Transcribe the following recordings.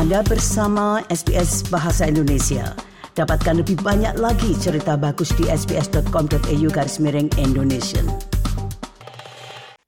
Anda bersama SBS Bahasa Indonesia. Dapatkan lebih banyak lagi cerita bagus di sbs.com.au garis miring Indonesia.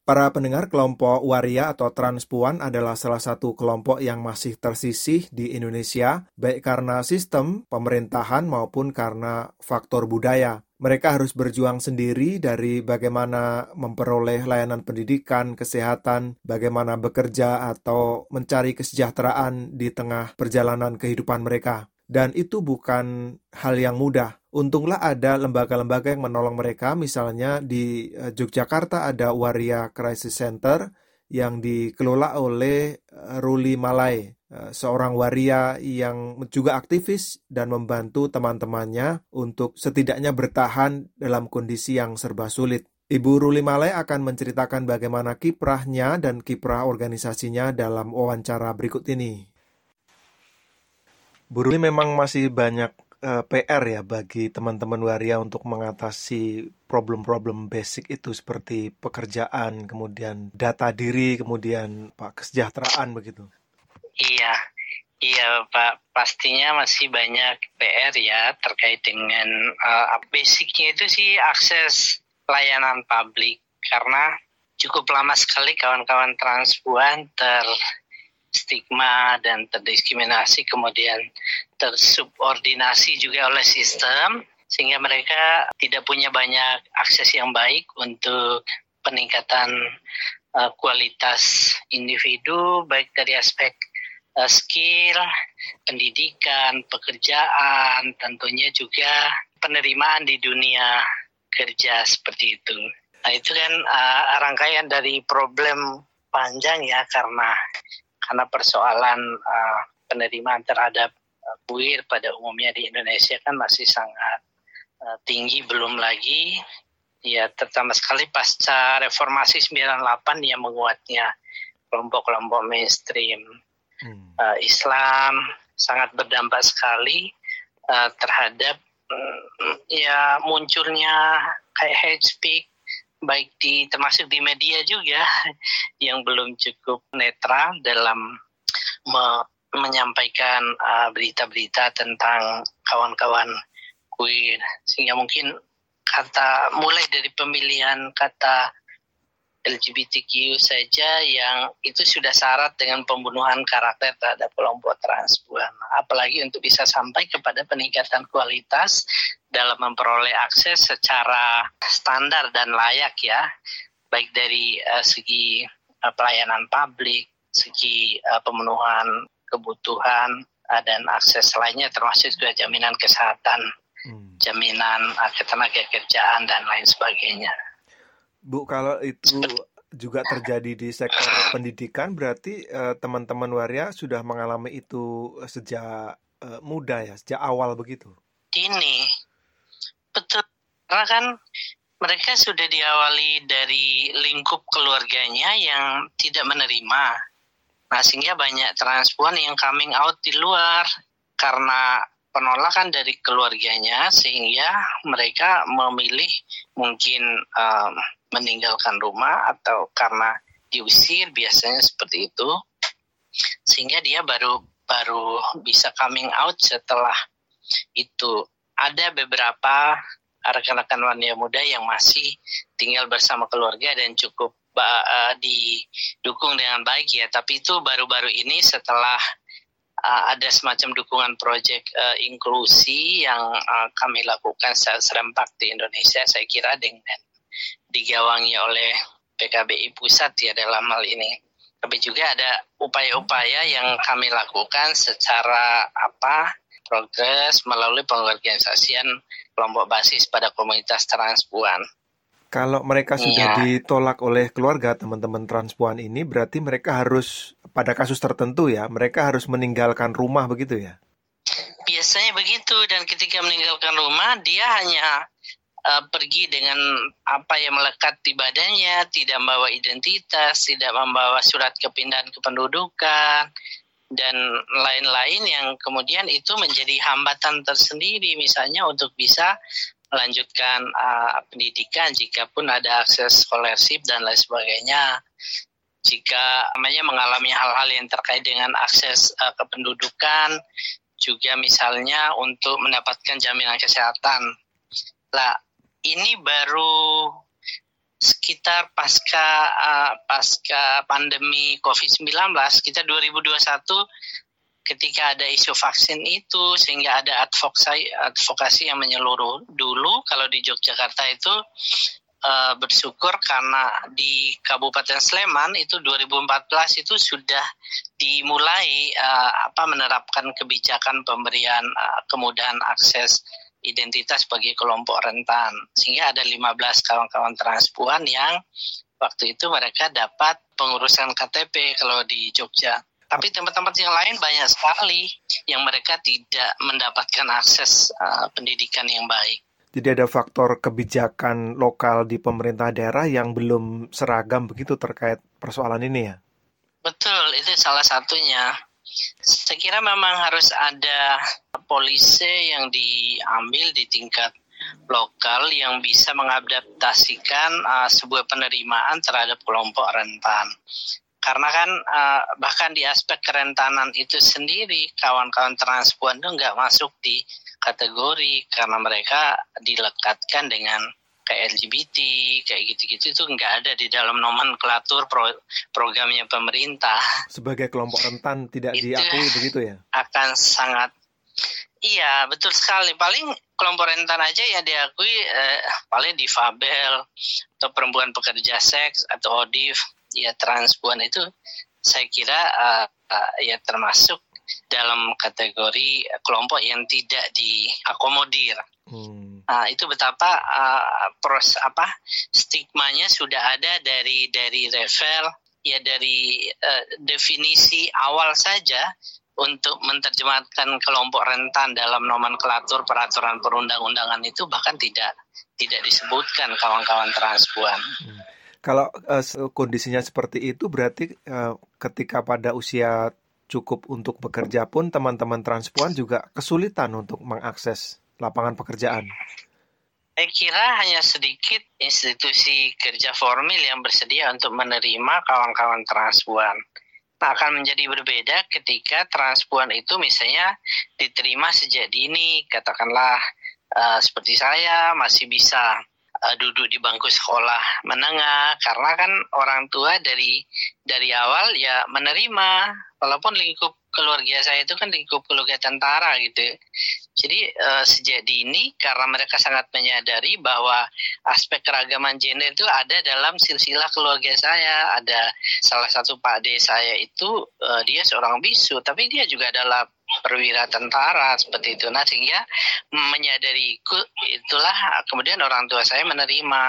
Para pendengar kelompok waria atau transpuan adalah salah satu kelompok yang masih tersisih di Indonesia, baik karena sistem pemerintahan maupun karena faktor budaya. Mereka harus berjuang sendiri dari bagaimana memperoleh layanan pendidikan, kesehatan, bagaimana bekerja, atau mencari kesejahteraan di tengah perjalanan kehidupan mereka. Dan itu bukan hal yang mudah. Untunglah ada lembaga-lembaga yang menolong mereka, misalnya di eh, Yogyakarta ada Waria Crisis Center yang dikelola oleh eh, Ruli Malai Eh, seorang waria yang juga aktivis dan membantu teman-temannya untuk setidaknya bertahan dalam kondisi yang serba sulit. Ibu Ruli Malai akan menceritakan bagaimana kiprahnya dan kiprah organisasinya dalam wawancara berikut ini. Bu Ruli memang masih banyak eh, PR ya bagi teman-teman waria untuk mengatasi problem-problem basic itu seperti pekerjaan, kemudian data diri, kemudian pak kesejahteraan begitu. Iya, iya Pak. Pastinya masih banyak PR ya terkait dengan uh, basicnya itu sih akses layanan publik karena cukup lama sekali kawan-kawan transpuan ter stigma dan terdiskriminasi kemudian tersubordinasi juga oleh sistem sehingga mereka tidak punya banyak akses yang baik untuk peningkatan uh, kualitas individu baik dari aspek uh, skill, pendidikan, pekerjaan, tentunya juga penerimaan di dunia kerja seperti itu. Nah itu kan uh, rangkaian dari problem panjang ya karena karena persoalan uh, penerimaan terhadap uh, buir pada umumnya di Indonesia kan masih sangat uh, tinggi belum lagi ya terutama sekali pasca reformasi 98 yang menguatnya kelompok-kelompok mainstream hmm. uh, Islam sangat berdampak sekali uh, terhadap um, ya munculnya kayak hate speak baik di termasuk di media juga yang belum cukup netral dalam me, menyampaikan berita-berita uh, tentang kawan-kawan queer. Sehingga mungkin kata mulai dari pemilihan kata LGBTQ saja yang itu sudah syarat dengan pembunuhan karakter terhadap kelompok transpuan. Apalagi untuk bisa sampai kepada peningkatan kualitas dalam memperoleh akses secara standar dan layak ya, baik dari uh, segi uh, pelayanan publik, segi uh, pemenuhan kebutuhan uh, dan akses lainnya termasuk juga jaminan kesehatan, hmm. jaminan uh, ketenaga kerjaan dan lain sebagainya. Bu, kalau itu juga terjadi di sektor pendidikan, berarti uh, teman-teman waria sudah mengalami itu sejak uh, muda ya, sejak awal begitu? Ini betul, karena kan mereka sudah diawali dari lingkup keluarganya yang tidak menerima. Nah, sehingga banyak transpuan yang coming out di luar karena penolakan dari keluarganya sehingga mereka memilih mungkin um, meninggalkan rumah atau karena diusir biasanya seperti itu. Sehingga dia baru baru bisa coming out setelah itu. Ada beberapa rekan-rekan wanita muda yang masih tinggal bersama keluarga dan cukup uh, didukung dengan baik ya. Tapi itu baru-baru ini setelah uh, ada semacam dukungan proyek uh, inklusi yang uh, kami lakukan secara serempak di Indonesia saya kira dengan digawangi oleh PKBI pusat ya dalam hal ini. Tapi juga ada upaya-upaya yang kami lakukan secara apa progres melalui pengorganisasian kelompok basis pada komunitas transpuan. Kalau mereka sudah ya. ditolak oleh keluarga teman-teman transpuan ini, berarti mereka harus pada kasus tertentu ya, mereka harus meninggalkan rumah begitu ya? Biasanya begitu dan ketika meninggalkan rumah dia hanya uh, pergi dengan apa yang melekat di badannya, tidak membawa identitas, tidak membawa surat kepindahan kependudukan dan lain-lain yang kemudian itu menjadi hambatan tersendiri misalnya untuk bisa melanjutkan uh, pendidikan jika pun ada akses scholarship dan lain sebagainya. jika namanya mengalami hal-hal yang terkait dengan akses uh, kependudukan, juga misalnya untuk mendapatkan jaminan kesehatan. Lah, ini baru sekitar pasca uh, pasca pandemi COVID-19 kita 2021 ketika ada isu vaksin itu sehingga ada advokasi advokasi yang menyeluruh dulu. Kalau di Yogyakarta itu uh, bersyukur karena di Kabupaten Sleman itu 2014 itu sudah dimulai uh, apa menerapkan kebijakan pemberian uh, kemudahan akses identitas bagi kelompok rentan. Sehingga ada 15 kawan-kawan transpuan yang waktu itu mereka dapat pengurusan KTP kalau di Jogja. Tapi tempat-tempat yang lain banyak sekali yang mereka tidak mendapatkan akses uh, pendidikan yang baik. Jadi ada faktor kebijakan lokal di pemerintah daerah yang belum seragam begitu terkait persoalan ini ya? Betul, itu salah satunya. Saya kira memang harus ada polisi yang diambil di tingkat lokal yang bisa mengadaptasikan uh, sebuah penerimaan terhadap kelompok rentan. Karena kan uh, bahkan di aspek kerentanan itu sendiri kawan-kawan transpuan itu nggak masuk di kategori karena mereka dilekatkan dengan kayak LGBT kayak gitu-gitu itu nggak ada di dalam nomenklatur pro, programnya pemerintah. Sebagai kelompok rentan tidak itu diakui begitu ya? Akan sangat iya betul sekali. Paling kelompok rentan aja ya diakui eh, paling difabel atau perempuan pekerja seks atau odif ya transpuan itu saya kira uh, uh, ya termasuk dalam kategori kelompok yang tidak diakomodir. Hmm. Nah, itu betapa uh, pros apa stigmanya sudah ada dari dari level ya dari uh, definisi awal saja untuk menerjemahkan kelompok rentan dalam nomenklatur peraturan perundang-undangan itu bahkan tidak tidak disebutkan kawan-kawan transpuan. Hmm. Kalau uh, kondisinya seperti itu berarti uh, ketika pada usia cukup untuk bekerja pun teman-teman transpuan juga kesulitan untuk mengakses lapangan pekerjaan. Saya kira hanya sedikit institusi kerja formil yang bersedia untuk menerima kawan-kawan transpuan. Nah, akan menjadi berbeda ketika transpuan itu misalnya diterima sejak dini, katakanlah uh, seperti saya masih bisa uh, duduk di bangku sekolah menengah karena kan orang tua dari dari awal ya menerima walaupun lingkup keluarga saya itu kan lingkup keluarga tentara gitu. Jadi uh, sejak dini karena mereka sangat menyadari bahwa aspek keragaman gender itu ada dalam silsilah keluarga saya. Ada salah satu pak de saya itu uh, dia seorang bisu, tapi dia juga adalah perwira tentara seperti itu. Nah sehingga menyadari itulah kemudian orang tua saya menerima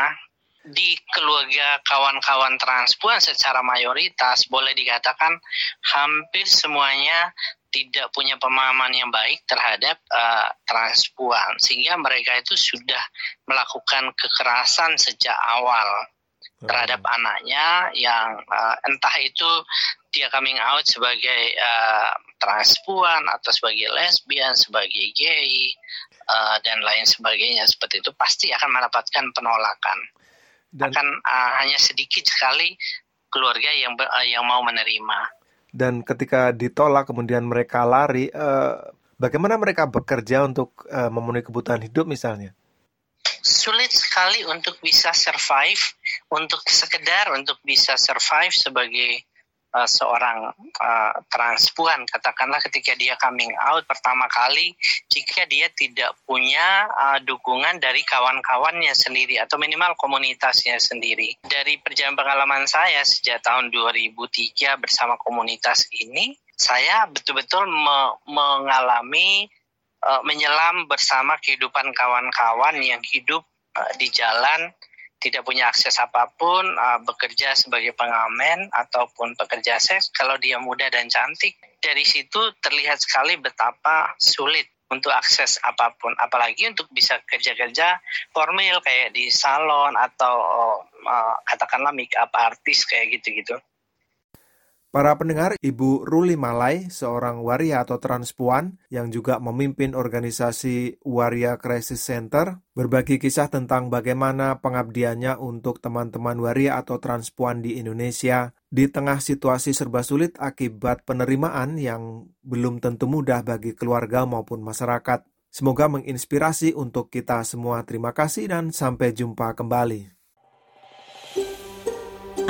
di keluarga kawan-kawan transpuan secara mayoritas boleh dikatakan hampir semuanya tidak punya pemahaman yang baik terhadap uh, transpuan sehingga mereka itu sudah melakukan kekerasan sejak awal terhadap hmm. anaknya yang uh, entah itu dia coming out sebagai uh, transpuan atau sebagai lesbian, sebagai gay uh, dan lain sebagainya seperti itu pasti akan mendapatkan penolakan dan, akan uh, hanya sedikit sekali keluarga yang uh, yang mau menerima. Dan ketika ditolak kemudian mereka lari, uh, bagaimana mereka bekerja untuk uh, memenuhi kebutuhan hidup misalnya? Sulit sekali untuk bisa survive, untuk sekedar untuk bisa survive sebagai uh, seorang uh, transpuan katakanlah ketika dia coming out pertama kali jika dia tidak punya uh, dukungan dari kawan-kawannya sendiri atau minimal komunitasnya sendiri. Dari perjalanan pengalaman saya sejak tahun 2003 bersama komunitas ini saya betul-betul me mengalami uh, menyelam bersama kehidupan kawan-kawan yang hidup uh, di jalan tidak punya akses apa pun, uh, bekerja sebagai pengamen ataupun pekerja seks, kalau dia muda dan cantik, dari situ terlihat sekali betapa sulit untuk akses apa pun, apalagi untuk bisa kerja-kerja formal kayak di salon atau uh, katakanlah make up artis kayak gitu-gitu. Para pendengar, Ibu Ruli Malai, seorang waria atau transpuan yang juga memimpin organisasi Waria Crisis Center, berbagi kisah tentang bagaimana pengabdiannya untuk teman-teman waria atau transpuan di Indonesia di tengah situasi serba sulit akibat penerimaan yang belum tentu mudah bagi keluarga maupun masyarakat. Semoga menginspirasi untuk kita semua. Terima kasih dan sampai jumpa kembali.